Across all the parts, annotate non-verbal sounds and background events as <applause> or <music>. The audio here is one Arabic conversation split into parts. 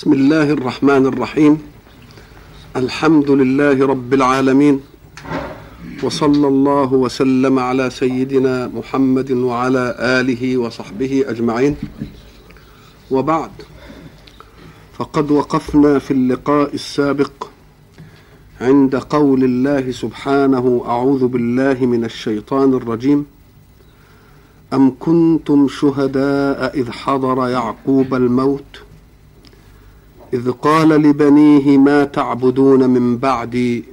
بسم الله الرحمن الرحيم. الحمد لله رب العالمين. وصلى الله وسلم على سيدنا محمد وعلى آله وصحبه أجمعين. وبعد فقد وقفنا في اللقاء السابق عند قول الله سبحانه أعوذ بالله من الشيطان الرجيم. أم كنتم شهداء إذ حضر يعقوب الموت؟ إذ قال لبنيه ما تعبدون من بعدي؟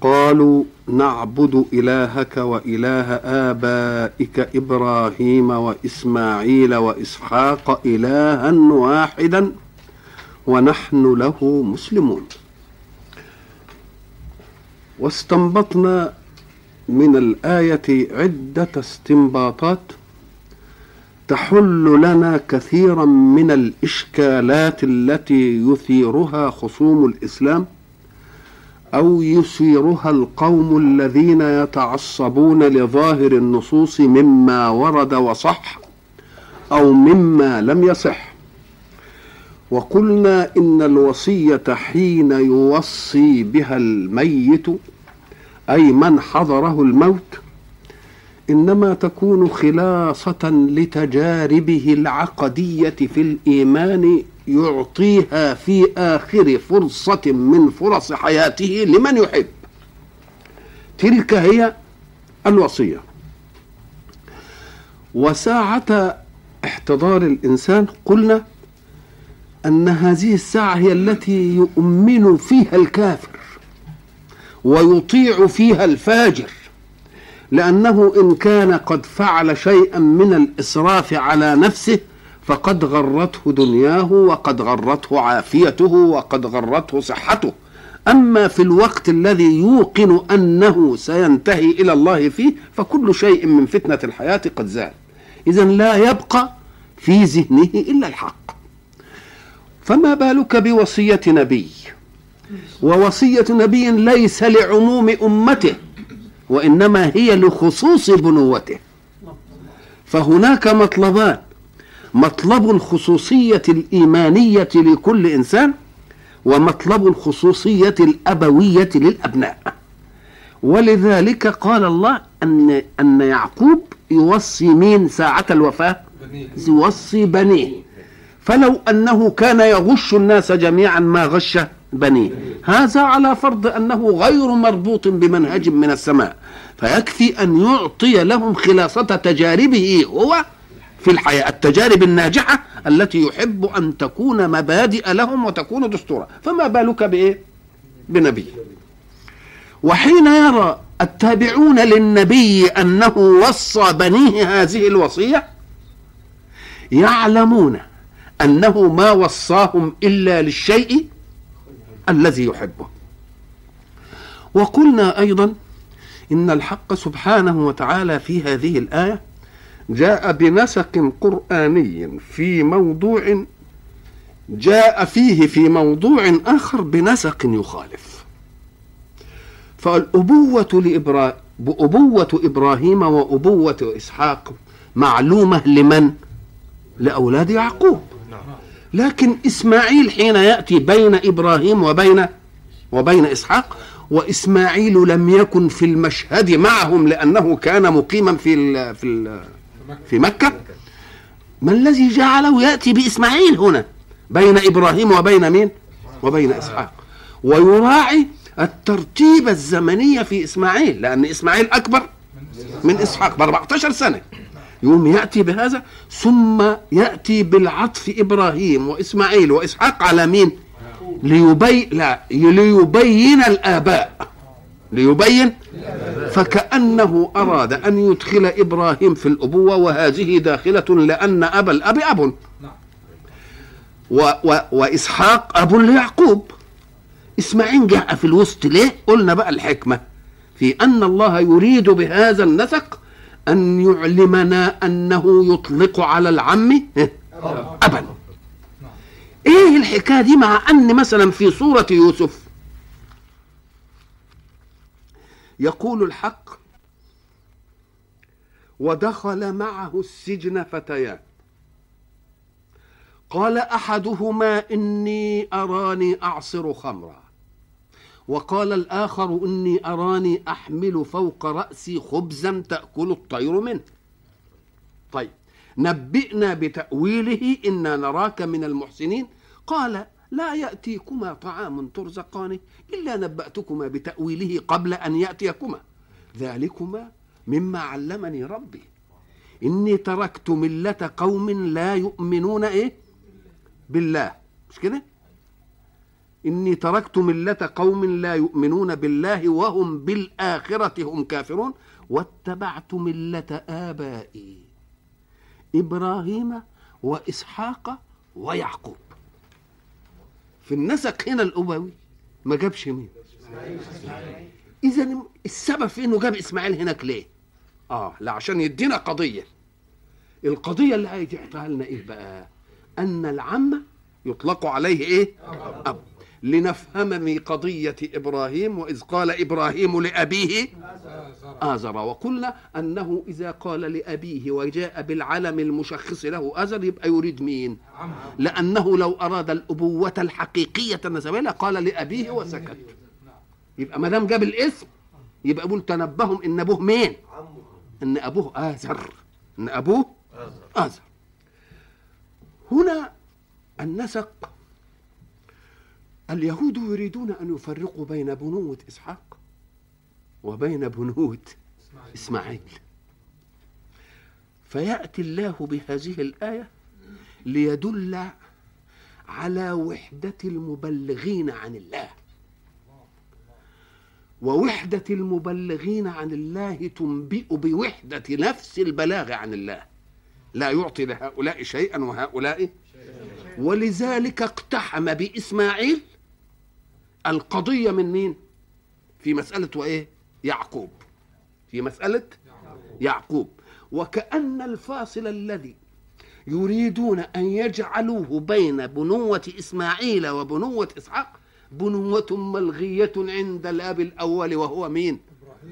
قالوا نعبد إلهك وإله آبائك إبراهيم وإسماعيل وإسحاق إلها واحدا ونحن له مسلمون. واستنبطنا من الآية عدة استنباطات تحل لنا كثيرا من الإشكالات التي يثيرها خصوم الإسلام أو يثيرها القوم الذين يتعصبون لظاهر النصوص مما ورد وصح أو مما لم يصح. وقلنا إن الوصية حين يوصي بها الميت أي من حضره الموت إنما تكون خلاصة لتجاربه العقدية في الإيمان يعطيها في آخر فرصة من فرص حياته لمن يحب. تلك هي الوصية. وساعة احتضار الإنسان قلنا أن هذه الساعة هي التي يؤمن فيها الكافر ويطيع فيها الفاجر. لأنه إن كان قد فعل شيئا من الإسراف على نفسه فقد غرته دنياه وقد غرته عافيته وقد غرته صحته. أما في الوقت الذي يوقن أنه سينتهي إلى الله فيه فكل شيء من فتنة الحياة قد زال إذا لا يبقى في ذهنه إلا الحق. فما بالك بوصية نبي؟ ووصية نبي ليس لعموم أمته. وإنما هي لخصوص بنوته. فهناك مطلبان مطلب الخصوصية الإيمانية لكل إنسان ومطلب الخصوصية الأبوية للأبناء. ولذلك قال الله أن أن يعقوب يوصي مين ساعة الوفاة؟ يوصي بنيه. فلو أنه كان يغش الناس جميعا ما غش بنيه هذا على فرض أنه غير مربوط بمنهج من السماء. فيكفي أن يعطي لهم خلاصة تجاربه هو في الحياة التجارب الناجحة التي يحب أن تكون مبادئ لهم وتكون دستورا. فما بالك بإيه؟ بنبي. وحين يرى التابعون للنبي أنه وصى بنيه هذه الوصية يعلمون أنه ما وصاهم إلا للشيء الذي يحبه. وقلنا أيضا إن الحق سبحانه وتعالى في هذه الآية جاء بنسق قرآني في موضوع جاء فيه في موضوع آخر بنسق يخالف. فالأبوة لابراهيم بأبوة إبراهيم وأبوة إسحاق معلومة لمن؟ لأولاد يعقوب. لكن إسماعيل حين يأتي بين إبراهيم وبين وبين إسحاق وإسماعيل لم يكن في المشهد معهم لأنه كان مقيما في ال في ال في مكة. ما الذي جعله يأتي بإسماعيل هنا؟ بين إبراهيم وبين مين؟ وبين إسحاق. ويراعي الترتيب الزمنية في إسماعيل لأن إسماعيل أكبر من إسحاق ب 14 سنة. يوم يأتي بهذا ثم يأتي بالعطف إبراهيم وإسماعيل وإسحاق على مين؟ ليبين لا ليبين الآباء. ليبين. فكأنه أراد أن يدخل إبراهيم في الأبوة وهذه داخلة لأن أبا الأب أب. و و وإسحاق أب ليعقوب. إسماعيل جاء في الوسط ليه؟ قلنا بقى الحكمة في أن الله يريد بهذا النسق أن يعلمنا أنه يطلق على العم أبا. إيه الحكاية دي مع أن مثلا في سورة يوسف يقول الحق ودخل معه السجن فتيان. قال أحدهما إني أراني أعصر خمرا. وقال الآخر إني أراني أحمل فوق رأسي خبزا تأكل الطير منه. طيب نبئنا بتأويله إنا نراك من المحسنين. قال لا يأتيكما طعام ترزقانه إلا نبأتكما بتأويله قبل أن يأتيكما. ذلكما مما علمني ربي. إني تركت ملة قوم لا يؤمنون إيه؟ بالله. مش كده؟ إني تركت ملة قوم لا يؤمنون بالله وهم بالآخرة هم كافرون واتبعت ملة آبائي إبراهيم وإسحاق ويعقوب في النسق هنا الأبوي ما جابش مين إذا السبب في إنه جاب إسماعيل هناك ليه؟ آه لا عشان يدينا قضية القضية اللي هيجعلها لنا إيه بقى؟ أن العم يطلق عليه إيه؟ أب لنفهم من قضية إبراهيم وإذ قال إبراهيم لأبيه آزر. وقلنا أنه إذا قال لأبيه وجاء بالعلم المشخص له آزر يبقى يريد مين؟ لأنه لو أراد الأبوة الحقيقية النسبية قال لأبيه وسكت. يبقى ما دام جاب الاسم يبقى يقول تنبههم إن أبوه مين؟ إن أبوه آزر. إن أبوه آزر. هنا النسق اليهود يريدون أن يفرقوا بين بنوة إسحاق وبين بنوة إسماعيل. فيأتي الله بهذه الآية ليدل على وحدة المبلغين عن الله. ووحدة المبلغين عن الله تنبئ بوحدة نفس البلاغ عن الله. لا يعطي لهؤلاء شيئا وهؤلاء. ولذلك اقتحم بإسماعيل القضية من مين؟ في مسألة وإيه؟ يعقوب. في مسألة يعقوب. وكأن الفاصل الذي يريدون أن يجعلوه بين بنوة إسماعيل وبنوة إسحاق بنوة ملغية عند الأب الأول وهو مين؟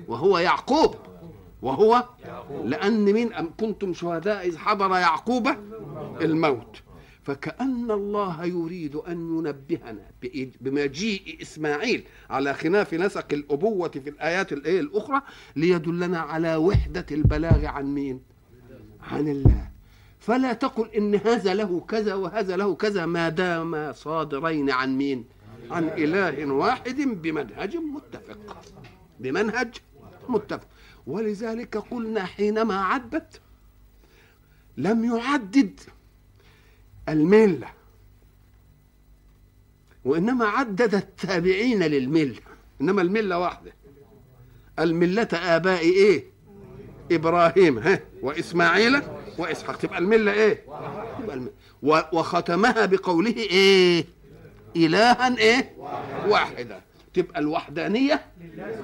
وهو يعقوب. وهو؟ لأن مين؟ أم كنتم شهداء إذ حضر يعقوب الموت. فكأن الله يريد أن ينبهنا بمجيء إسماعيل على خلاف نسق الأبوة في الآيات الإية الأخرى ليدلنا على وحدة البلاغ عن مين؟ عن الله. فلا تقل إن هذا له كذا وهذا له كذا ما دام صادرين عن مين؟ عن إله واحد بمنهج متفق. بمنهج متفق. ولذلك قلنا حينما عدت لم يعدد الملة. وإنما عدد التابعين للملة. إنما الملة واحدة. الملة آبائي إيه؟ إبراهيم ها؟ وإسماعيل وإسحاق. تبقى الملة إيه؟ تبقى الملة. وختمها بقوله إيه؟ إلها إيه؟ واحدا تبقى الوحدانية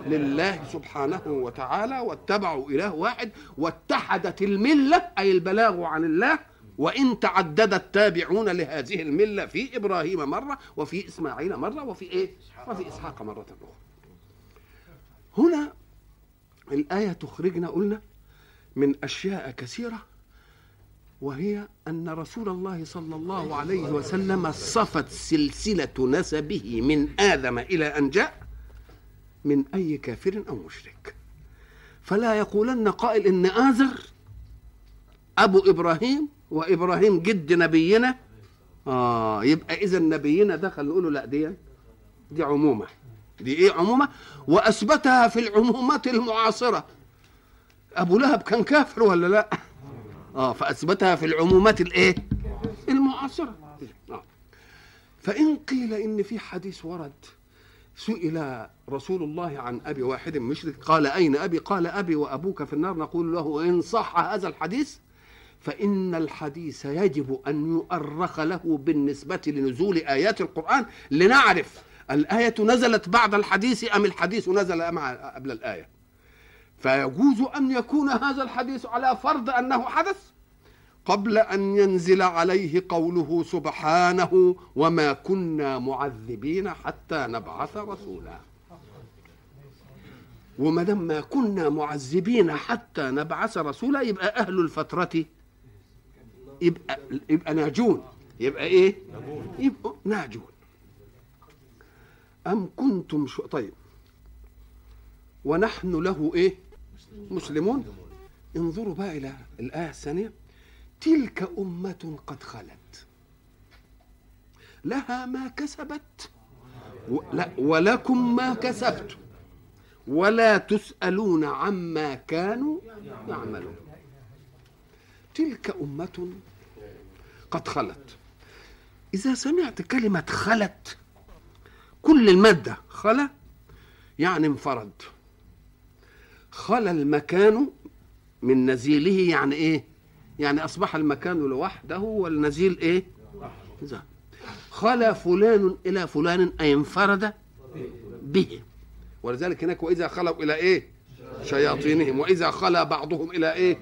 لله سبحانه وتعالى واتبعوا إله واحد واتحدت الملة أي البلاغ عن الله وإن تعدد التابعون لهذه الملة في إبراهيم مرة وفي إسماعيل مرة وفي إيه؟ وفي إسحاق مرة أخرى. هنا الآية تخرجنا قلنا من أشياء كثيرة وهي أن رسول الله صلى الله عليه وسلم صفت سلسلة نسبه من آدم إلى أن جاء من أي كافر أو مشرك. فلا يقولن قائل إن آزر أبو إبراهيم وإبراهيم جد نبينا. آه يبقى إذا نبينا دخل نقول له لا دي دي عمومة. دي إيه عمومة؟ وأثبتها في العمومات المعاصرة. أبو لهب كان كافر ولا لا؟ آه فأثبتها في العمومات الإيه؟ المعاصرة. آه. فإن قيل إن في حديث ورد سئل رسول الله عن أبي واحد مشرك قال أين أبي؟ قال أبي وأبوك في النار. نقول له إن صح هذا الحديث. فإن الحديث يجب أن يؤرخ له بالنسبة لنزول آيات القرآن لنعرف الآية نزلت بعد الحديث أم الحديث نزل مع قبل الآية. فيجوز أن يكون هذا الحديث على فرض أنه حدث قبل أن ينزل عليه قوله سبحانه وما كنا معذبين حتى نبعث رسولا. وما دام ما كنا معذبين حتى نبعث رسولا يبقى أهل الفترة يبقى يبقى ناجون. يبقى إيه؟ يبقوا ناجون. أم كنتم شو طيب. ونحن له إيه؟ مسلمون. انظروا بقى إلى الآية الثانية. تلك أمة قد خلت. لها ما كسبت. لا ولكم ما كسبتم. ولا تسألون عما كانوا يعملون. تلك أمة قد خلت. إذا سمعت كلمة خلت كل المادة خلا يعني انفرد. خلا المكان من نزيله يعني إيه؟ يعني أصبح المكان لوحده والنزيل إيه؟ ذهب خلا فلان إلى فلان أي انفرد به. ولذلك هناك وإذا خلوا إلى إيه؟ شياطينهم. وإذا خلا بعضهم إلى إيه؟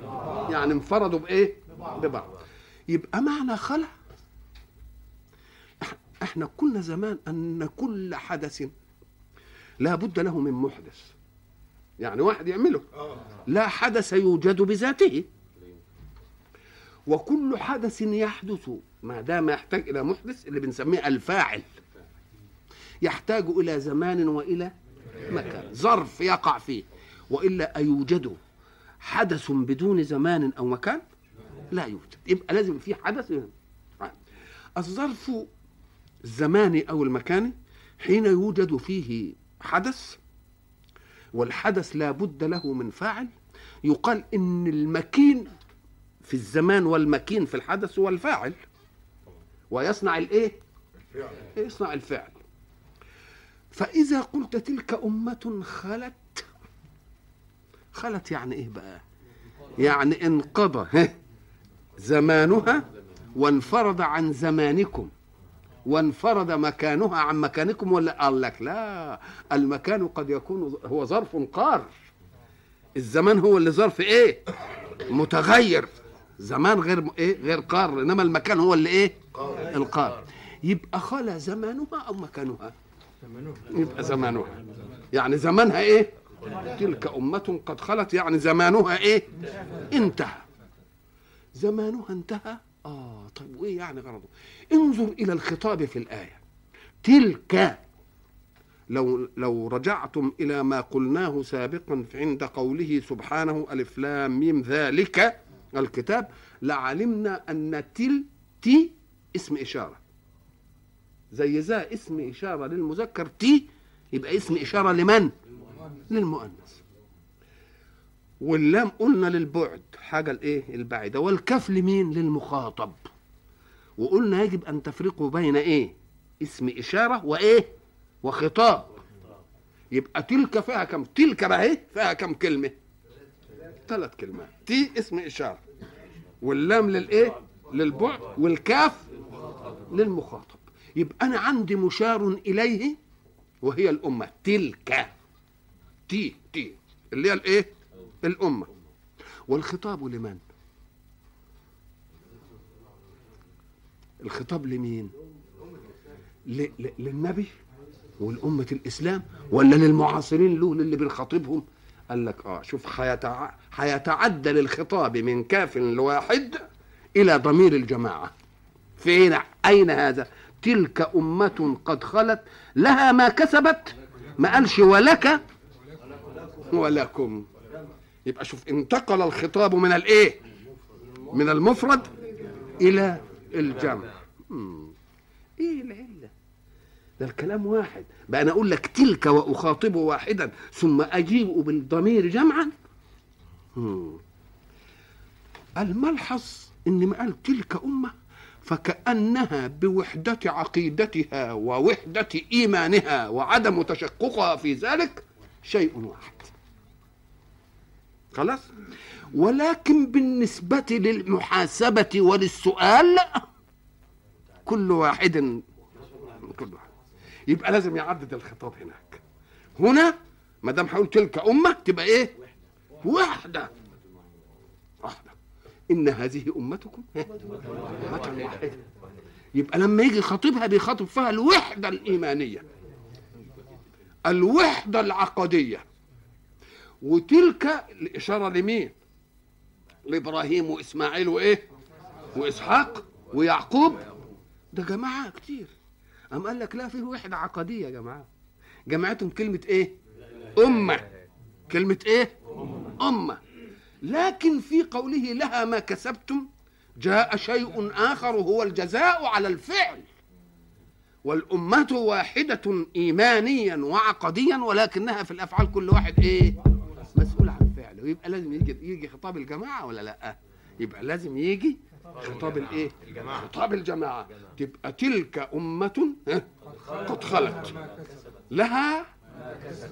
يعني انفردوا بإيه؟ ببعض. يبقى معنى خلا إحنا قلنا زمان أن كل حدث لا بد له من محدث. يعني واحد يعمله. لا حدث يوجد بذاته. وكل حدث يحدث ما دام يحتاج إلى محدث اللي بنسميه الفاعل. يحتاج إلى زمان وإلى مكان. ظرف يقع فيه. وإلا أيوجد حدث بدون زمان أو مكان؟ لا يوجد. يبقى لازم في حدث الظرف الزماني أو المكاني حين يوجد فيه حدث والحدث لا بد له من فاعل يقال إن المكين في الزمان والمكين في الحدث هو الفاعل. ويصنع الإيه؟ يصنع الفعل. فإذا قلت تلك أمة خلت خلت يعني إيه بقى؟ يعني انقضى. زمانها وانفرد عن زمانكم. وانفرد مكانها عن مكانكم ولا قال لك لا المكان قد يكون هو ظرف قار. الزمان هو اللي ظرف إيه؟ متغير. زمان غير إيه؟ غير قار إنما المكان هو اللي إيه؟ القار. يبقى خلا زمانها أو مكانها؟ يبقى زمانها. يعني زمانها إيه؟ تلك أمة قد خلت يعني زمانها إيه؟ انتهى. زمانها انتهى؟ آه طيب وإيه يعني غرضه؟ انظر إلى الخطاب في الآية. تلك لو لو رجعتم إلى ما قلناه سابقا عند قوله سبحانه ألف لام ميم ذلك الكتاب لعلمنا أن تل تي اسم إشارة. زي ذا اسم إشارة للمذكر تي يبقى اسم إشارة لمن؟ للمؤنث. واللام قلنا للبعد حاجة الإيه؟ البعيدة. والكاف لمين للمخاطب. وقلنا يجب أن تفرقوا بين إيه؟ اسم إشارة وإيه؟ وخطاب. يبقى تلك فيها كم؟ تلك بقى إيه؟ فيها كم كلمة؟ ثلاث كلمات. تي اسم إشارة. واللام للإيه؟ للبعد. والكاف للمخاطب. يبقى أنا عندي مشار إليه وهي الأمة. تلك. تي تي. اللي هي الإيه؟ الأمة. والخطاب لمن؟ الخطاب لمين. للنبي والأمة الإسلام؟ ولا للمعاصرين له للي بنخاطبهم؟ قال لك آه شوف حيتع... حيتعدل الخطاب من كاف لواحد إلى ضمير الجماعة. فين أين هذا؟ تلك أمة قد خلت لها ما كسبت ما قالش ولك ولكم. يبقى شوف انتقل الخطاب من الايه؟ من المفرد إلى الجمع. إيه العله ده الكلام واحد. بقى أنا أقول لك تلك واخاطب واحدا ثم أجيب بالضمير جمعا. الملحظ إن ما قال تلك أمة فكأنها بوحدة عقيدتها ووحدة إيمانها وعدم تشققها في ذلك شيء واحد. خلاص؟ ولكن بالنسبة للمحاسبة وللسؤال كل واحد كل واحد. يبقى لازم يعدد الخطاب هناك. هنا ما دام هقول تلك أمة تبقى إيه؟ واحدة. واحدة. إن هذه أمتكم. أمة واحدة. يبقى لما يجي خطيبها بيخاطب فيها الوحدة الإيمانية. الوحدة العقدية. وتلك الإشارة لمين؟ لإبراهيم وإسماعيل وإيه؟ وإسحاق ويعقوب. ده جماعة كتير. قام قال لك لا فيه وحده عقدية يا جماعة. جماعتهم كلمة إيه؟ أمة. كلمة إيه؟ أمة. لكن في قوله لها ما كسبتم جاء شيء آخر هو الجزاء على الفعل. والأمة واحدة إيمانيا وعقديا ولكنها في الأفعال كل واحد إيه؟ فعله يبقى لازم يجي يجي خطاب الجماعة ولا لأ؟ يبقى لازم يجي خطاب؟ الجماعة. خطاب الجماعة تبقى تلك أمة ها؟ قد خلت لها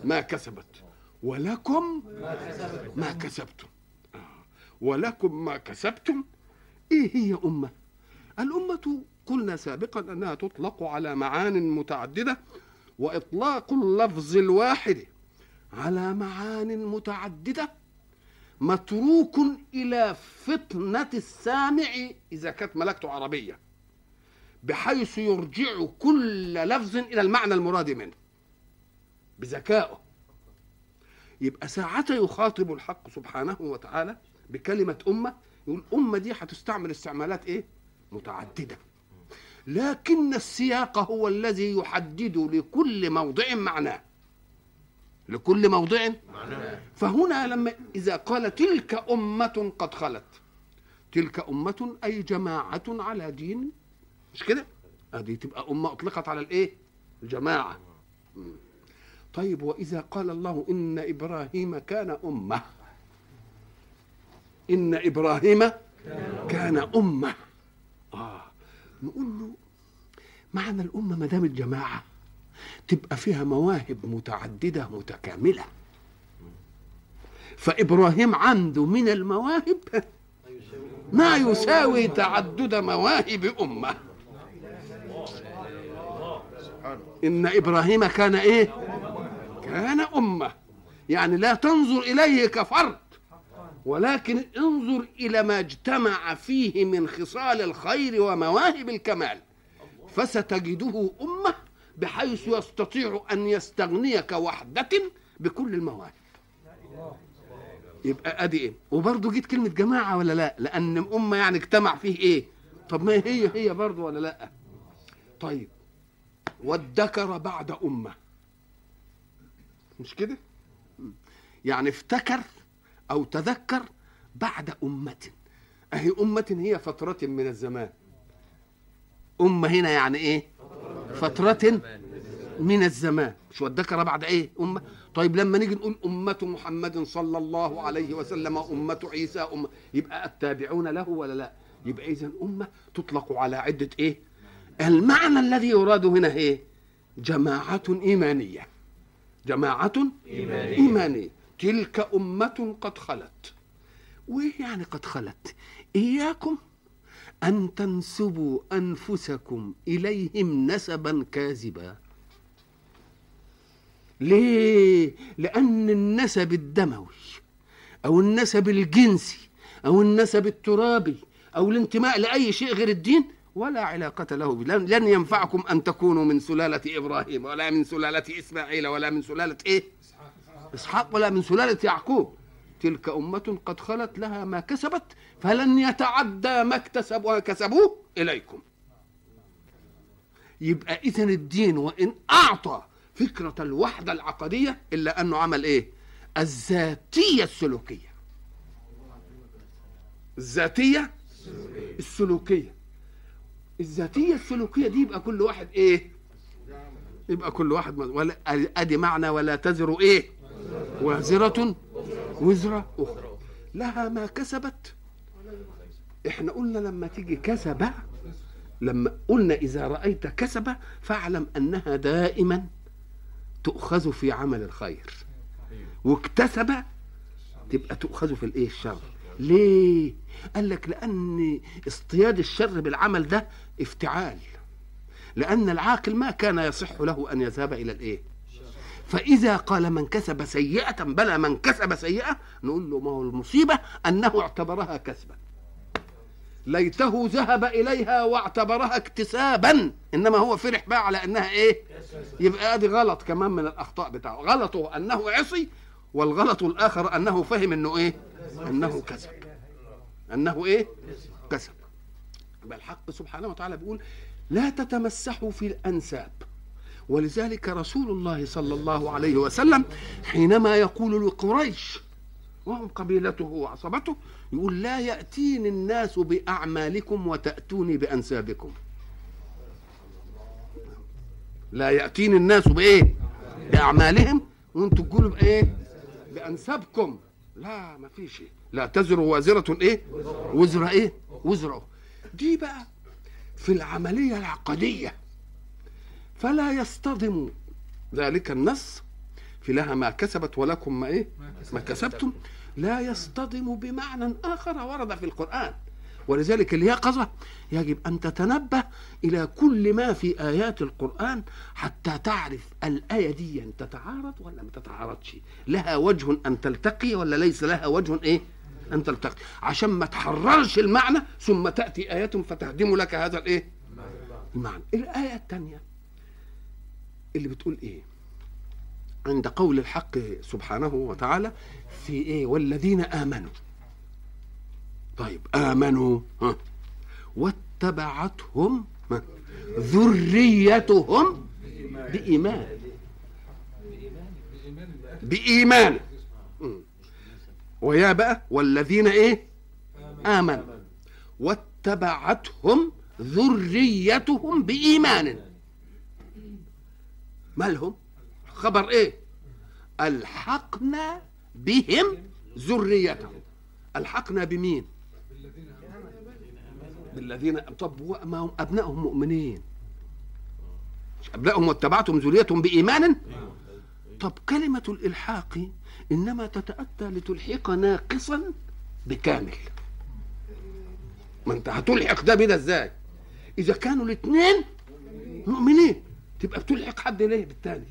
ما كسبت ولكم ما كسبتم آه. ولكم ما كسبتم إيه هي أمة الأمة قلنا سابقا أنها تطلق على معان متعددة وإطلاق اللفظ الواحد على معان متعددة متروك إلى فطنة السامع إذا كانت ملكته عربية بحيث يرجع كل لفظ إلى المعنى المراد منه. بذكائه. يبقى ساعة يخاطب الحق سبحانه وتعالى بكلمة أمة يقول الأمة دي هتستعمل استعمالات إيه؟ متعددة. لكن السياق هو الذي يحدد لكل موضع معناه. لكل موضع. فهنا لما إذا قال تلك أمة قد خلت. تلك أمة أي جماعة على دين. مش كده؟ هذه تبقى أمة أطلقت على الإيه؟ الجماعة. طيب وإذا قال الله إن إبراهيم كان أمة. إن إبراهيم كان أمة. آه. نقول له معنى الأمة ما دام الجماعة. تبقى فيها مواهب متعددة متكاملة. فإبراهيم عنده من المواهب ما يساوي تعدد مواهب أمة. إن إبراهيم كان إيه؟ كان أمة. يعني لا تنظر إليه كفرد ولكن انظر إلى ما اجتمع فيه من خصال الخير ومواهب الكمال. فستجده أمة. بحيث يستطيع أن يستغني كوحدة بكل المواهب يبقى أدي إيه؟ وبرضه جيت كلمة جماعة ولا لا؟ لأن أمة يعني اجتمع فيه إيه؟ طب ما هي هي برضه ولا لا؟ طيب وادكر بعد أمة. مش كده. يعني افتكر أو تذكر بعد أمة. أهي أمة هي فترة من الزمان. أمة هنا يعني إيه؟ فترة من الزمان. مش وادكر بعد إيه؟ امه طيب لما نيجي نقول أمة محمد صلى الله عليه وسلم أمة عيسى امه يبقى التابعون له ولا لا؟ يبقى اذا أمة تطلق على عدة إيه؟ المعنى الذي يراد هنا إيه؟ جماعة إيمانية. جماعة إيمانية. إيمانية. تلك أمة قد خلت. وايه يعني قد خلت؟ إياكم أن تنسبوا أنفسكم إليهم نسبا كاذبا. ليه؟ لأن النسب الدموي أو النسب الجنسي أو النسب الترابي أو الانتماء لأي شيء غير الدين ولا علاقة له لن ينفعكم أن تكونوا من سلالة إبراهيم ولا من سلالة إسماعيل ولا من سلالة إيه؟ إسحاق ولا من سلالة يعقوب. تلك أمة قد خلت لها ما كسبت فلن يتعدى ما اكتسبوا كسبوه إليكم. يبقى إذا الدين وإن أعطى فكرة الوحدة العقدية إلا أنه عمل إيه؟ الذاتية السلوكية. الذاتية السلوكية. الذاتية السلوكية دي يبقى كل واحد إيه؟ يبقى كل واحد ولا أدي معنى ولا تزر إيه؟ وازرة وزر أخرى. لها ما كسبت. إحنا قلنا لما تيجي كسب لما قلنا إذا رأيت كسب فاعلم أنها دائما تؤخذ في عمل الخير. واكتسب تبقى تؤخذ في الإيه؟ الشر. ليه؟ قال لك لأن اصطياد الشر بالعمل ده افتعال. لأن العاقل ما كان يصح له أن يذهب إلى الإيه؟ فإذا قال من كسب سيئة بلى من كسب سيئة نقول له ما هو المصيبة؟ أنه اعتبرها كسبا. ليته ذهب إليها واعتبرها اكتسابا. إنما هو فرح بقى على أنها إيه؟ يبقى آدي غلط كمان من الأخطاء بتاعه. غلطه أنه عصي والغلط الآخر أنه فهم أنه إيه؟ أنه كسب. أنه إيه؟ كسب. بل الحق سبحانه وتعالى بيقول لا تتمسحوا في الأنساب. ولذلك رسول الله صلى الله عليه وسلم حينما يقول لقريش وهم قبيلته وعصبته يقول لا يأتيني الناس بأعمالكم وتأتوني بأنسابكم. لا يأتيني الناس بإيه؟ بأعمالهم. وأنتم تقولوا بإيه؟ بأنسابكم. لا ما في شيء. لا تزر وازرة إيه؟ وزر إيه؟ وزر دي بقى في العملية العقدية. فلا يصطدم. ذلك النص في لها ما كسبت ولكم ما إيه؟ ما كسبتم. لا يصطدم بمعنى آخر ورد في القرآن. ولذلك اليقظة يجب أن تتنبه إلى كل ما في آيات القرآن حتى تعرف الآية دي تتعارض ولا ما تتعارضش. لها وجه أن تلتقي ولا ليس لها وجه إيه؟ أن تلتقي. عشان ما تحررش المعنى ثم تأتي ايات فتهدم لك هذا الإيه؟ المعنى. الآية الثانية. اللي بتقول إيه؟ عند قول الحق سبحانه وتعالى في إيه؟ والذين آمنوا. طيب آمنوا ها. واتبعتهم ذريتهم بإيمان. مم. ويا بقى والذين إيه؟ آمنوا. واتبعتهم ذريتهم بإيمان. مالهم؟ خبر إيه؟ ألحقنا بهم ذريتهم. ألحقنا بمين؟ بالذين طب ما هم أبنائهم مؤمنين. مش أبنائهم واتبعتم ذريتهم بإيمان؟ طب كلمة الإلحاق إنما تتأتى لتلحق ناقصا بكامل. ما أنت هتلحق ده بده إزاي؟ إذا كانوا الاثنين مؤمنين. تبقى بتلحق حد ليه بالتاني؟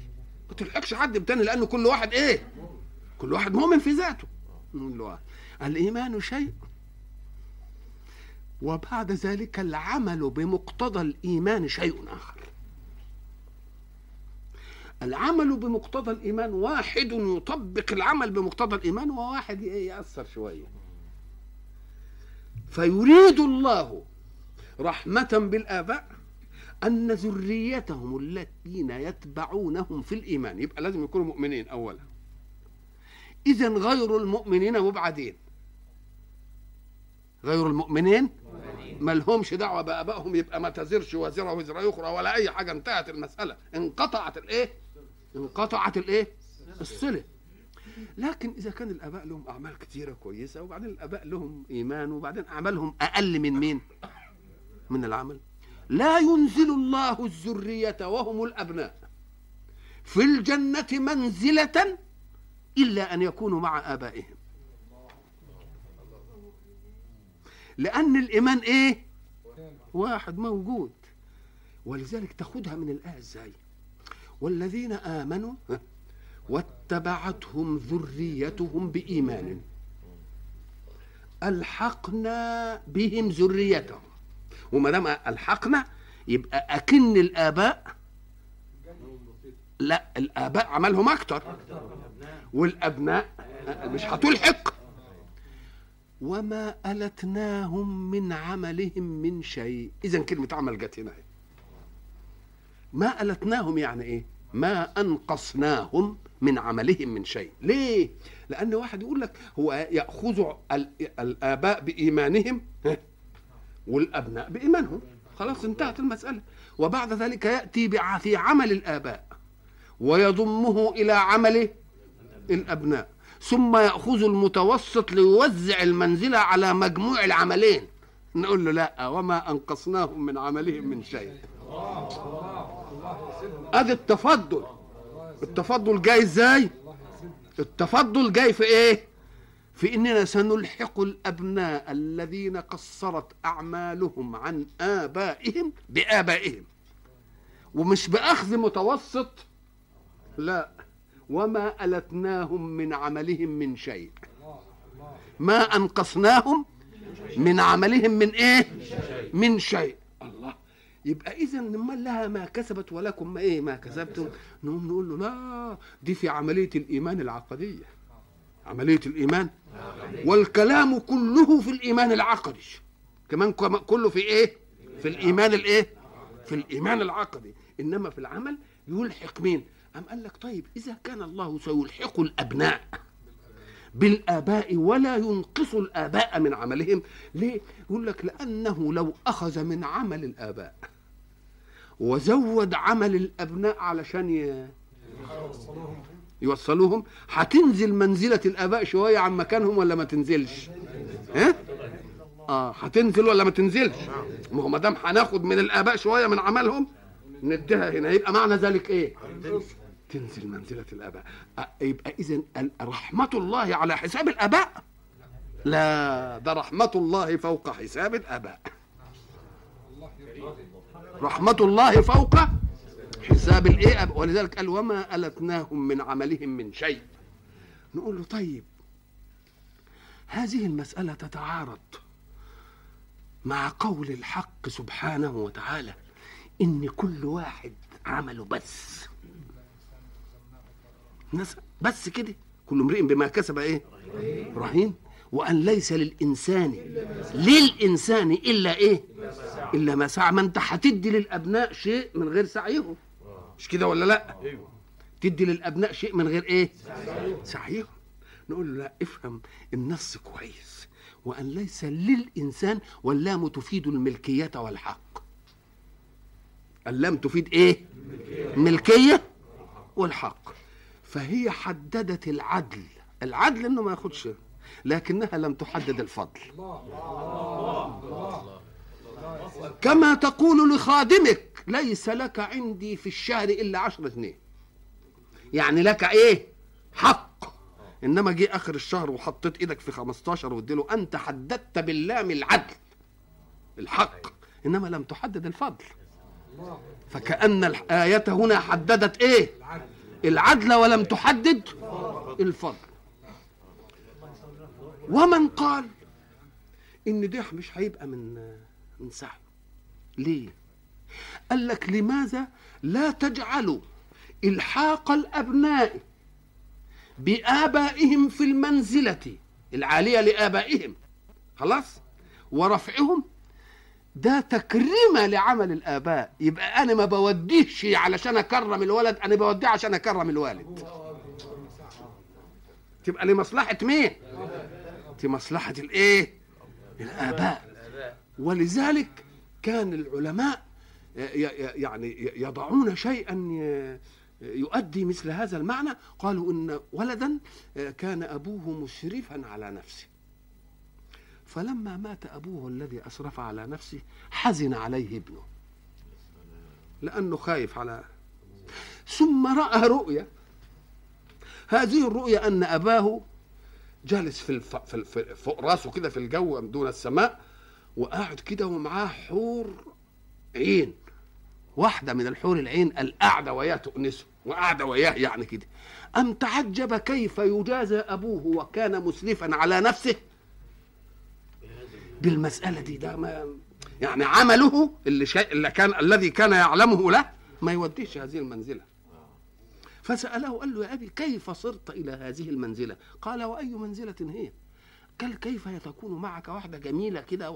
ما تلحقش حد بالتاني لأنه كل واحد إيه؟ كل واحد مؤمن في ذاته. كل واحد. الإيمان شيء. وبعد ذلك العمل بمقتضى الإيمان شيء آخر. العمل بمقتضى الإيمان واحد يطبق العمل بمقتضى الإيمان وواحد إيه؟ يأثر شوية. فيريد الله رحمة بالآباء أن ذريتهم الذين يتبعونهم في الإيمان يبقى لازم يكونوا مؤمنين أولا. إذا غير المؤمنين مبعدين. غير المؤمنين؟ ما لهمش دعوة بآبائهم يبقى ما تزرش وزرة وزر أخرى ولا أي حاجة. انتهت المسألة. انقطعت الإيه؟ انقطعت الإيه؟ الصلة. لكن إذا كان الآباء لهم أعمال كثيرة كويسة وبعدين الآباء لهم إيمان وبعدين أعمالهم أقل من مين؟ من العمل. لا ينزل الله الذرية وهم الأبناء في الجنة منزلة إلا أن يكونوا مع آبائهم. لأن الإيمان إيه؟ واحد موجود. ولذلك تاخدها من الآية إزاي والذين آمنوا واتبعتهم ذريتهم بإيمان. ألحقنا بهم ذريتهم. وما دام ألحقنا يبقى أكن الآباء لا الآباء عملهم أكتر. والأبناء مش هتلحق. وما ألتناهم من عملهم من شيء. اذا كلمة عمل جت هنا ما ألتناهم يعني إيه؟ ما أنقصناهم من عملهم من شيء. ليه؟ لأن واحد يقول لك هو يأخذ ال- الآباء والأبناء بإيمانهم. خلاص انتهت المسألة. وبعد ذلك يأتي بع- في عمل الآباء ويضمه إلى عمل الأبناء. ثم يأخذ المتوسط ليوزع المنزله على مجموع العملين. نقول له لا وما أنقصناهم من عملهم من شيء. ادي التفضل. التفضل جاي إزاي؟ التفضل جاي في إيه؟ في إننا سنلحق الأبناء الذين قصرت أعمالهم عن آبائهم بآبائهم. ومش بأخذ متوسط لا. وما ألتناهم من عملهم من شيء. ما أنقصناهم من عملهم من إيه؟ من شيء. الله. يبقى اذا من لها ما كسبت ولكم ما إيه ما كسبتم؟ نقوم نقول له لا دي في عملية الإيمان العقدية. عملية الإيمان. والكلام كله في الإيمان العقدي. كمان كم- كله في إيه؟ في الإيمان الإيه؟ في الإيمان العقدي. إنما في العمل يلحق مين؟ أم قال لك طيب إذا كان الله سيلحق الأبناء بالآباء ولا ينقص الآباء من عملهم ليه؟ يقول لك لأنه لو أخذ من عمل الآباء وزود عمل الأبناء علشان ي... يوصلوهم هتنزل منزلة الآباء شوية عن مكانهم ولا ما تنزلش؟ ها؟ آه هتنزل ولا ما تنزلش؟ ما هو ما دام هناخد من الآباء شوية من عملهم نديها هنا يبقى معنى ذلك إيه؟ تنزل منزلة الآباء يبقى إذا رحمة الله على حساب الآباء لا ده رحمة الله فوق حساب الآباء رحمة الله فوق حساب الايه ولذلك قال وما ألتناهم من عملهم من شيء. نقول له طيب هذه المسألة تتعارض مع قول الحق سبحانه وتعالى إن كل واحد عمله بس. بس كده. كل امرئ بما كسب إيه؟ رهين. وأن ليس للإنسان للإنسان إلا إيه؟ إلا ما سعى. ما انت هتدي للأبناء شيء من غير سعيهم مش كده ولا لا؟ تدي للأبناء شيء من غير إيه؟ سعيهم نقول له لا افهم النص كويس. وأن ليس للإنسان واللام تفيد الملكية والحق. اللام تفيد إيه؟ ملكية والحق. فهي حددت العدل. العدل إنه ما ياخدش لكنها لم تحدد الفضل. كما تقول لخادمك ليس لك عندي في الشهر إلا عشرة جنيه. يعني لك إيه؟ حق. إنما جه آخر الشهر وحطيت إيدك في 15 واديله انت حددت باللام العدل. الحق. إنما لم تحدد الفضل. فكأن الآية هنا حددت إيه؟ العدل ولم تحدد الفضل. ومن قال إن ده مش هيبقى من من سعي. ليه؟ قال لك لماذا لا تجعلوا إلحاق الأبناء بآبائهم في المنزلة العالية لآبائهم خلاص؟ ورفعهم ده تكريمه لعمل الآباء. يبقى أنا ما بوديش علشان أكرم الولد أنا بوديه عشان أكرم الوالد. تبقى لمصلحة مين؟ لمصلحه الإيه؟ الآباء. ولذلك كان العلماء يعني يضعون شيئا يؤدي مثل هذا المعنى. قالوا إن ولدا كان أبوه مسرفا على نفسه. فلما مات أبوه الذي أسرف على نفسه حزن عليه ابنه لأنه خايف على ثم رأى رؤيا هذه الرؤيا أن أباه جالس في, الف... في الف... فوق راسه كده في الجو دون السماء وقاعد كده ومعاه حور عين. واحدة من الحور العين القعدة وياه تؤنسه وقاعدة وياه يعني كده. أم تعجب كيف يجازى أبوه وكان مسرفا على نفسه؟ بالمسألة دي ده ما يعني عمله اللي, شيء اللي كان الذي كان يعلمه له ما يوديش هذه المنزلة. فسأله قال له يا أبي كيف صرت إلى هذه المنزلة؟ قال وأي منزلة هي؟ قال كيف تكون معك؟ واحدة جميلة كده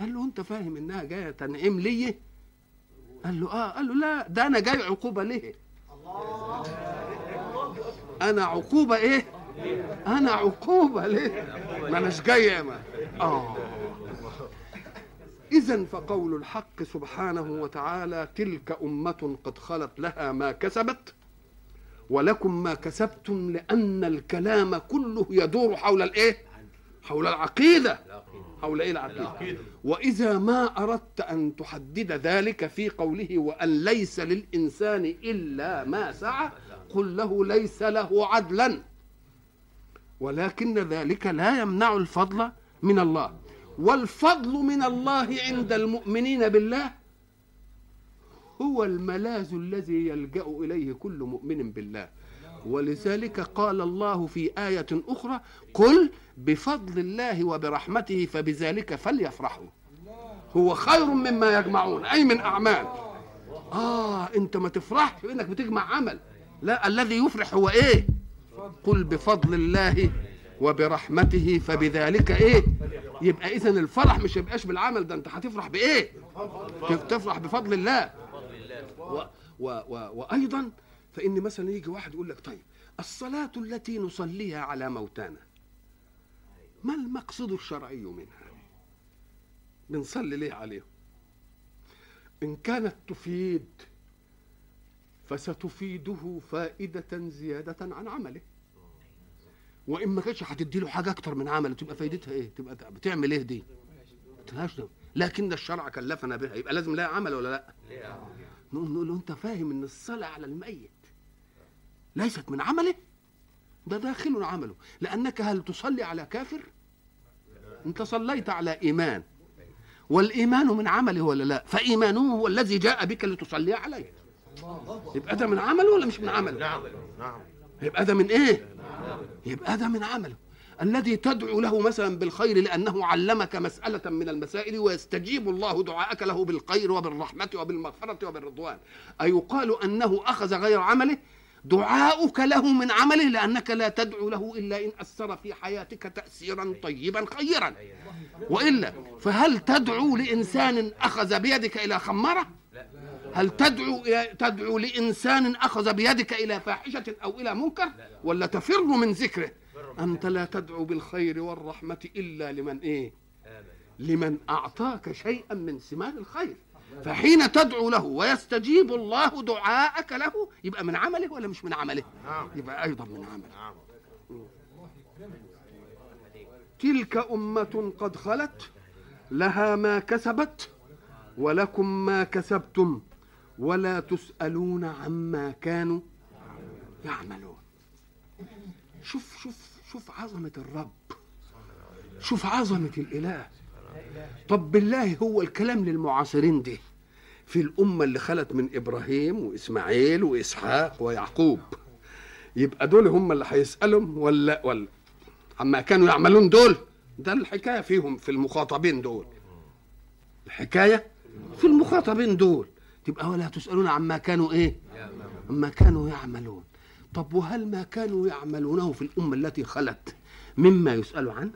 قال له أنت فاهم إنها جاية تنعم لي؟ قال له آه قال له لا ده أنا جاي عقوبة ليه؟ أنا عقوبة إيه؟ أنا عقوبة ليه؟ ما أناش جاي ما. آه. إذا فقول الحق سبحانه وتعالى تلك أمة قد خلت لها ما كسبت ولكم ما كسبتم لأن الكلام كله يدور حول الإيه؟ حول العقيدة. حول إيه العقيدة وإذا ما أردت أن تحدد ذلك في قوله وأن ليس للإنسان إلا ما سعى قل له ليس له عدلا. ولكن ذلك لا يمنع الفضل من الله. والفضل من الله عند المؤمنين بالله هو الملاذ الذي يلجأ إليه كل مؤمن بالله. ولذلك قال الله في آية أخرى قل بفضل الله وبرحمته فبذلك فليفرحوا. هو خير مما يجمعون أي من أعمال. آه أنت ما تفرحش انك بتجمع عمل. لا الذي يفرح هو إيه؟ قل بفضل الله وبرحمته فبذلك إيه؟ يبقى اذا الفرح مش يبقاش بالعمل ده أنت هتفرح بإيه؟ تفرح بفضل الله. و و و وأيضا فإن مثلا يجي واحد يقول لك طيب الصلاة التي نصليها على موتانا ما المقصود الشرعي منها بنصلي ليه عليهم إن كانت تفيد فستفيده فائدة زيادة عن عمله وإن ما كانتش هتدي له حاجة أكتر من عمله تبقى فايدتها إيه؟ تبقى بتعمل إيه دي؟ تلهاش لكن الشرع كلفنا بها يبقى لازم لها عمل ولا لأ؟ نقول له أنت فاهم إن الصلاة على الميت ليست من عمله؟ ده داخل عمله. لأنك هل تصلي على كافر؟ أنت صليت على إيمان. والإيمان من عمله ولا لا؟ فإيمانه هو الذي جاء بك لتصلي عليه. يبقى ده من عمله ولا مش من عمله؟ نعم نعم يبقى ده من إيه؟ يبقى ده من عمله. الذي تدعو له مثلا بالخير لأنه علمك مسألة من المسائل ويستجيب الله دعاءك له بالخير وبالرحمة وبالمغفرة وبالرضوان. أيقال أنه أخذ غير عمله؟ دعاؤك له من عمله لأنك لا تدعو له إلا إن أثر في حياتك تاثيرا طيبا خيرا. وإلا فهل تدعو لإنسان أخذ بيدك إلى خمره هل تدعو تدعو لإنسان أخذ بيدك إلى فاحشة أو إلى منكر؟ ولا تفر من ذكره؟ أنت لا تدعو بالخير والرحمة إلا لمن إيه؟ لمن أعطاك شيئا من ثمار الخير. فحين تدعو له ويستجيب الله دعاءك له يبقى من عمله ولا مش من عمله؟ يبقى أيضا من عمله. تلك أمة قد خلت لها ما كسبت ولكم ما كسبتم ولا تسألون عما كانوا يعملون. شوف شوف شوف عظمة الرب. شوف عظمة الإله. طب بالله هو الكلام للمعاصرين دي. في الأمة اللي خلت من إبراهيم وإسماعيل وإسحاق ويعقوب. يبقى دول هم اللي هيسألهم ولا ولا؟ عما كانوا يعملون دول ده الحكاية فيهم في المخاطبين دول. الحكاية في المخاطبين دول. تبقى ولا تسألون عما كانوا إيه؟ عما كانوا يعملون. طب وهل ما كانوا يعملونه في الأمة التي خلت مما يسأل عنه؟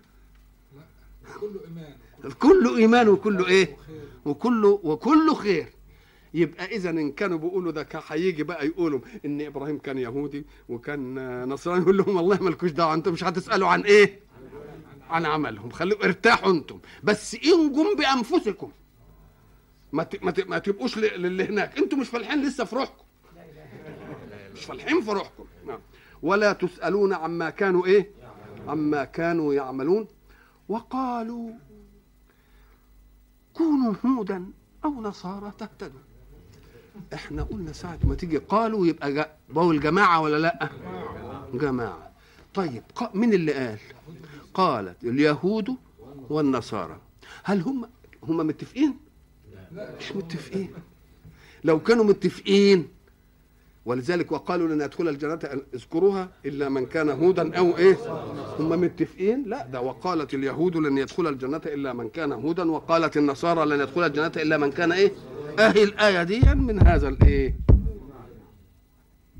كله إيمان. كله إيمان وكله إيه؟ وكله وكله خير. يبقى إذا إن كانوا بيقولوا ده هيجي بقى يقولوا إن إبراهيم كان يهودي وكان نصراني يقول لهم والله مالكوش دعوة أنتم مش هتسألوا عن إيه؟ عن عملهم. خليكم ارتاحوا أنتم. بس إنجم بأنفسكم. ما ما ما تبقوش للي هناك. أنتوا مش فالحين لسه في روحكم. مش فالحين في روحكم. نعم. ولا تسألون عما كانوا إيه؟ عما كانوا يعملون. وقالوا كونوا هودا أو نصارى تهتدوا إحنا قلنا ساعة ما تيجي قالوا يبقى جا بقوا الجماعة ولا لأ؟ جماعة. طيب مين اللي قال؟ قالت اليهود والنصارى. هل هم هم متفقين؟ مش متفقين. لو كانوا متفقين ولذلك وقالوا لن يدخل الجنة اذكروها إلا من كان هودا أو إيه؟ هم متفقين؟ لا ده وقالت اليهود لن يدخل الجنة إلا من كان هودا وقالت النصارى لن يدخل الجنة إلا من كان إيه؟ أهي الآية دي من هذا الإيه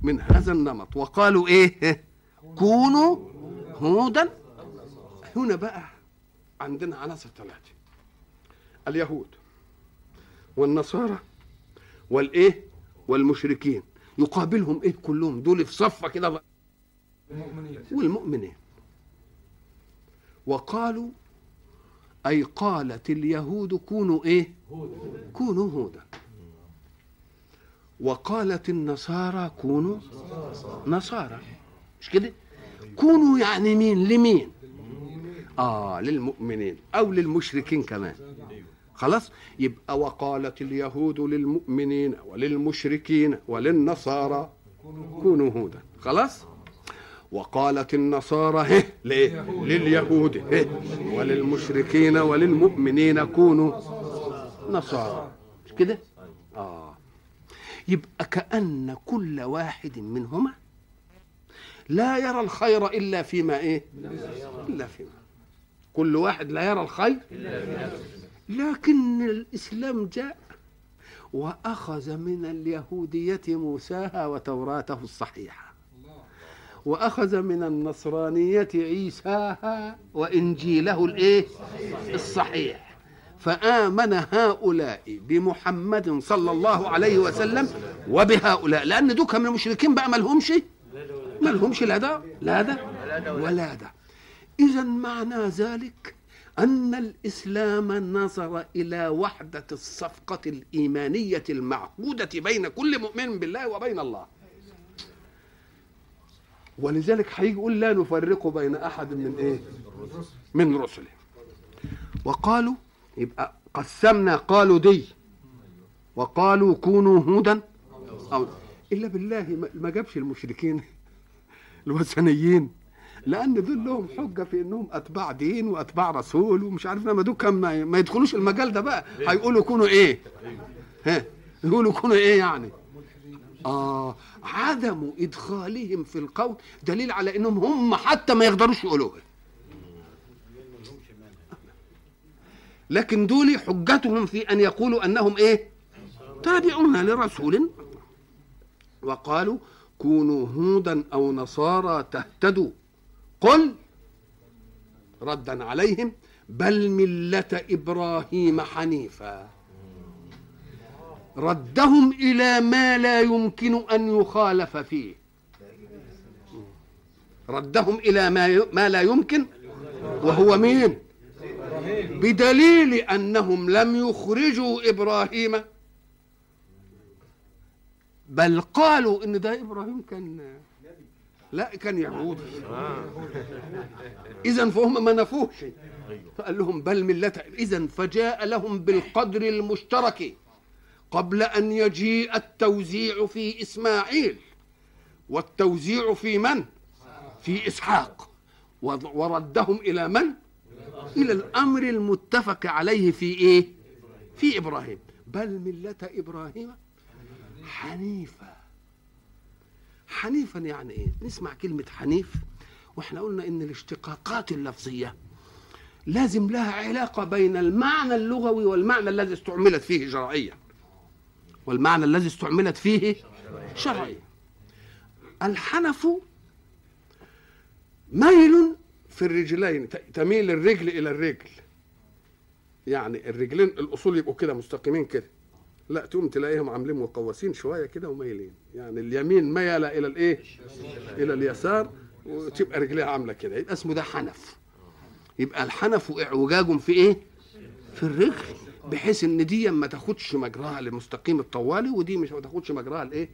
من هذا النمط. وقالوا إيه؟ كونوا هودا. هنا بقى عندنا عناصر ثلاثة. اليهود والنصارى والإيه؟ والمشركين. يقابلهم إيه كلهم؟ دول في صفة كده المؤمنين. والمؤمنين. وقالوا أي قالت اليهود كونوا إيه؟ كونوا هودا. وقالت النصارى كونوا نصارى. مش كده؟ كونوا يعني مين؟ لمين؟ آه للمؤمنين أو للمشركين كمان. خلاص؟ يبقى وقالت اليهود للمؤمنين وللمشركين وللنصارى كونوا هودا. خلاص؟ وقالت النصارى هه ليه؟ لليهود هه وللمشركين وللمؤمنين كونوا نصارى. مش كده؟ آه. يبقى كأن كل واحد منهما لا يرى الخير إلا فيما إيه؟ إلا فيما. كل واحد لا يرى الخير لكن الإسلام جاء وأخذ من اليهودية موساها وتوراته الصحيحة. وأخذ من النصرانيه عيساها وإنجيله الإيه؟ الصحيح. فآمن هؤلاء بمحمد صلى الله عليه وسلم وبهؤلاء لأن دول من المشركين بقى ما لهمش ما لهمش لا ده لا ده ولا ده. اذا معنى ذلك أن الإسلام نظر إلى وحدة الصفقة الإيمانية المعقودة بين كل مؤمن بالله وبين الله. ولذلك هيجي يقول لا نفرق بين أحد من إيه؟ من رسله. وقالوا يبقى قسمنا قالوا دي. وقالوا كونوا هودا أو إلا بالله ما جابش المشركين <laughs> الوثنيين. لأن دول لهم حجة في إنهم أتباع دين وأتباع رسول ومش عارف لما دول كان ما ما يدخلوش المجال ده بقى. هيقولوا كونوا إيه؟ ها؟ يقولوا كونوا إيه يعني؟ آه عدم إدخالهم في القول دليل على إنهم هم حتى ما يقدروش يقولوها لكن دول حجتهم في أن يقولوا أنهم إيه؟ تابعون لرسول. وقالوا كونوا هودا أو نصارى تهتدوا. قل ردا عليهم بل ملة إبراهيم حنيفا. ردهم إلى ما لا يمكن أن يخالف فيه. ردهم إلى ما ما لا يمكن وهو مين؟ بدليل أنهم لم يخرجوا إبراهيم. بل قالوا إن ده إبراهيم كان لا كان يهودي اذا فهم ما نفوش. فقال لهم بل ملة. اذا فجاء لهم بالقدر المشترك قبل أن يجيء التوزيع في إسماعيل. والتوزيع في من؟ في إسحاق. وردهم إلى من؟ إلى الأمر المتفق عليه في إيه؟ في إبراهيم. بل ملة إبراهيم حنيفا حنيفا يعني إيه؟ نسمع كلمة حنيف وإحنا قلنا إن الاشتقاقات اللفظية لازم لها علاقة بين المعنى اللغوي والمعنى الذي استعملت فيه شرعيا. والمعنى الذي استعملت فيه شرعيا. الحنف ميل في الرجلين تميل الرجل إلى الرجل. يعني الرجلين الأصول يبقوا كده مستقيمين كده. لا تقوم تلاقيهم عاملين مقوسين شوية كده ومايلين. يعني اليمين ميل إلى الإيه؟ إلى اليسار وتبقى رجليها عاملة كده. يبقى اسمه ده حنف. يبقى الحنف اعوجاج في إيه؟ في الرجل بحيث إن دي ما تاخدش مجراها لمستقيم الطوالي ودي مش ما تاخدش مجراها لإيه؟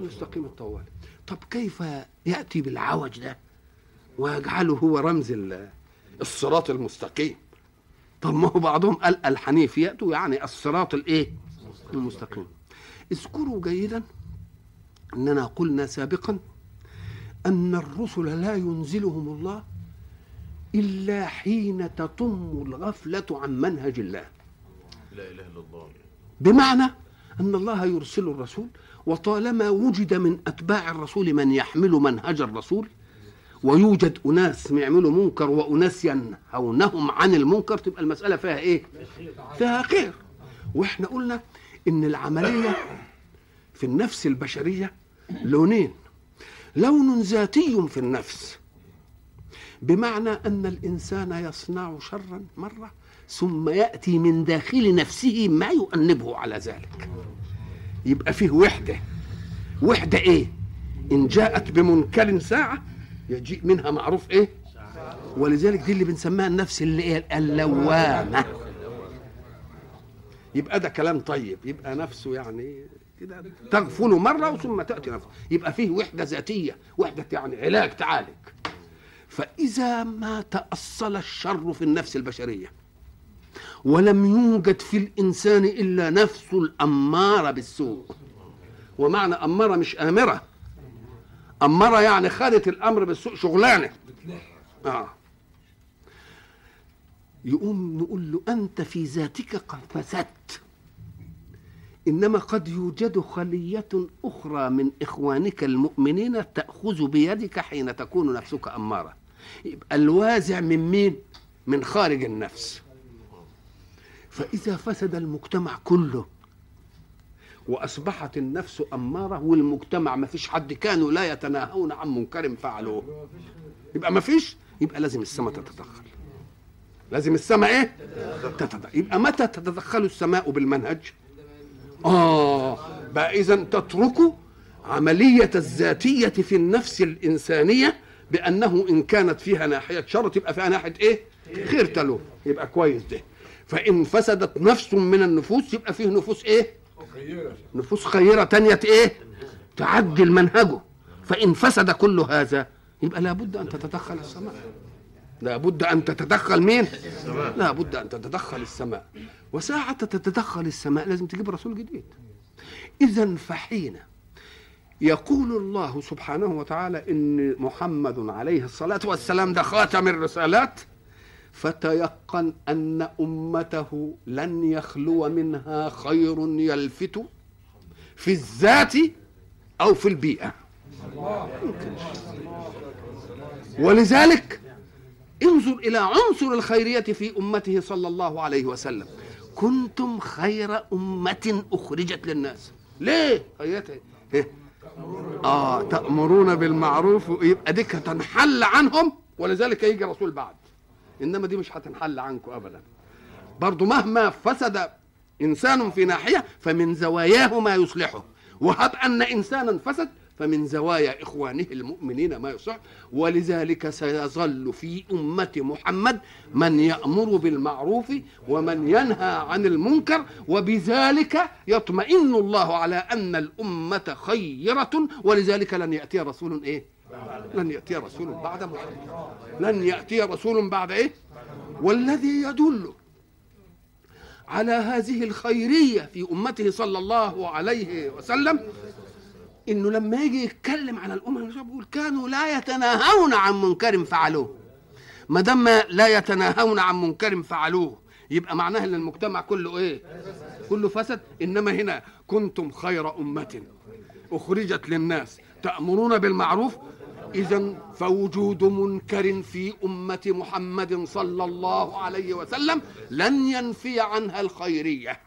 مستقيم الطوالي. طب كيف يأتي بالعوج ده؟ ويجعله هو رمز ال- الصراط المستقيم. طب ما هو بعضهم قال الحنيفية يعني الصراط الإيه؟ المستقيم. اذكروا جيدا أننا قلنا سابقا أن الرسل لا ينزلهم الله إلا حين تطم الغفلة عن منهج الله. لا إله إلا الله. بمعنى أن الله يرسل الرسول وطالما وجد من أتباع الرسول من يحمل منهج الرسول ويوجد أناس يعملوا منكر وأناس ينهونهم عن المنكر تبقى المسألة فيها إيه؟ فيها خير. وإحنا قلنا إن العملية في النفس البشرية لونين لون ذاتي في النفس بمعنى أن الإنسان يصنع شرا مرة ثم يأتي من داخل نفسه ما يؤنبه على ذلك. يبقى فيه وحدة. وحدة إيه؟ إن جاءت بمنكر ساعة يجيء منها معروف إيه؟ ولذلك دي اللي بنسميها النفس اللي إيه اللوامه يبقى ده كلام طيب يبقى نفسه يعني كده تغفل مرة ثم تأتي نفسه. يبقى فيه وحدة ذاتية وحدة يعني علاج تعالج. فإذا ما تأصل الشر في النفس البشرية ولم يوجد في الإنسان إلا نفس الأمارة بالسوء. ومعنى أمارة مش آمرة. امره يعني خدت الأمر بالسوء شغلانة. آه. يقوم نقول له أنت في ذاتك قد فسدت. إنما قد يوجد خلية أخرى من إخوانك المؤمنين تأخذ بيدك حين تكون نفسك أمارة. يبقى الوازع من مين؟ من خارج النفس. فإذا فسد المجتمع كله وأصبحت النفس أمارة والمجتمع ما فيش حد كانوا لا يتناهون عن منكر فعلوه. يبقى ما فيش؟ يبقى لازم السماء تتدخل. لازم السماء إيه؟ تتدخل يبقى متى تتدخل السماء بالمنهج؟ آه بقى اذا تتركوا عملية الذاتية في النفس الإنسانية بأنه إن كانت فيها ناحية شر تبقى فيها ناحية إيه؟ خير تلو. يبقى كويس ده. فإن فسدت نفس من النفوس يبقى فيه نفوس خيرة نفوس خيرة تانية إيه؟ تعدل منهجه. فإن فسد كل هذا يبقى لابد أن تتدخل السماء. لابد أن تتدخل مين؟ لابد أن تتدخل السماء. وساعة تتدخل السماء لازم تجيب رسول جديد. إذا فحين يقول الله سبحانه وتعالى إن محمد عليه الصلاة والسلام ده خاتم الرسالات فتيقن أن أمته لن يخلو منها خير يلفت في الذات أو في البيئة. يمكنش. ولذلك انظر إلى عنصر الخيرية في أمته صلى الله عليه وسلم. كنتم خير أمة أخرجت للناس. ليه؟ خيرتها إيه؟ آه تأمرون بالمعروف يبقى ديك تنحل عنهم ولذلك يجي رسول بعد. إنما دي مش هتنحل عنكم ابدا. برضو مهما فسد إنسان في ناحية فمن زواياه ما يصلحه. وهب أن انسانا فسد فمن زوايا إخوانه المؤمنين ما يصلح ولذلك سيظل في أمة محمد من يأمر بالمعروف ومن ينهى عن المنكر وبذلك يطمئن الله على أن الأمة خيرة ولذلك لن يأتي رسول إيه؟ لن يأتي رسول بعد محمد. لن يأتي رسول بعد إيه؟ والذي يدل على هذه الخيرية في أمته صلى الله عليه وسلم إنه لما يجي يتكلم على الامم المسلمة بيقول كانوا لا يتناهون عن منكر فعلوه. ما دام لا يتناهون عن منكر فعلوه يبقى معناها إن المجتمع كله إيه؟ كله فسد. إنما هنا كنتم خير أمة أخرجت للناس. تأمرون بالمعروف؟ اذا فوجود منكر في أمة محمد صلى الله عليه وسلم لن ينفي عنها الخيرية.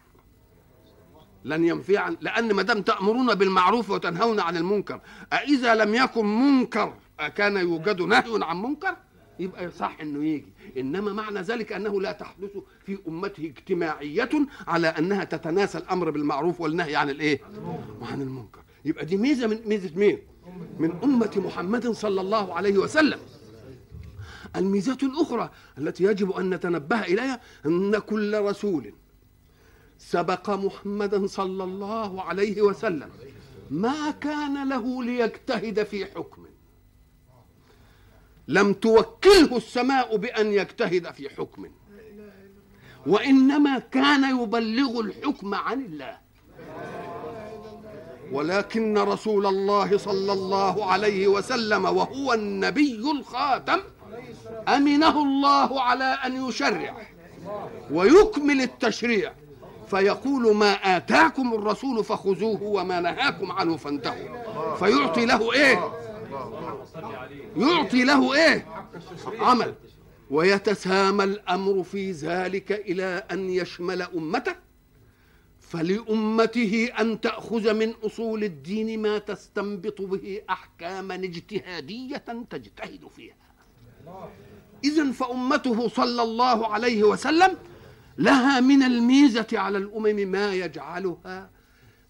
لن ينفي عن لأن ما دام تأمرون بالمعروف وتنهون عن المنكر أإذا لم يكن منكر أكان يوجد نهي عن منكر؟ يبقى صح إنه يجي. إنما معنى ذلك أنه لا تحدث في أمته اجتماعية على أنها تتناسى الأمر بالمعروف والنهي عن الإيه؟ وعن المنكر. يبقى دي ميزة من ميزة مين؟ من أمة محمد صلى الله عليه وسلم. الميزات الأخرى التي يجب أن نتنبه إليها أن كل رسول سبق محمدا صلى الله عليه وسلم. ما كان له ليجتهد في حكم. لم توكله السماء بأن يجتهد في حكم. وإنما كان يبلغ الحكم عن الله. ولكن رسول الله صلى الله عليه وسلم وهو النبي الخاتم أمنه الله على أن يشرع ويكمل التشريع. فيقول ما آتاكم الرسول فخذوه وما نهاكم عنه فانتهوا. فيعطي له إيه؟ يعطي له إيه؟ عمل. ويتسامى الأمر في ذلك إلى أن يشمل أمته فلأمته أن تأخذ من أصول الدين ما تستنبط به احكاما اجتهادية تجتهد فيها. اذا فأمته صلى الله عليه وسلم لها من الميزة على الأمم ما يجعلها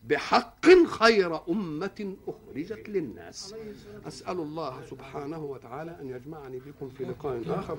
بحق خير أمة أخرجت للناس. أسأل الله سبحانه وتعالى أن يجمعني بكم في لقاء آخر.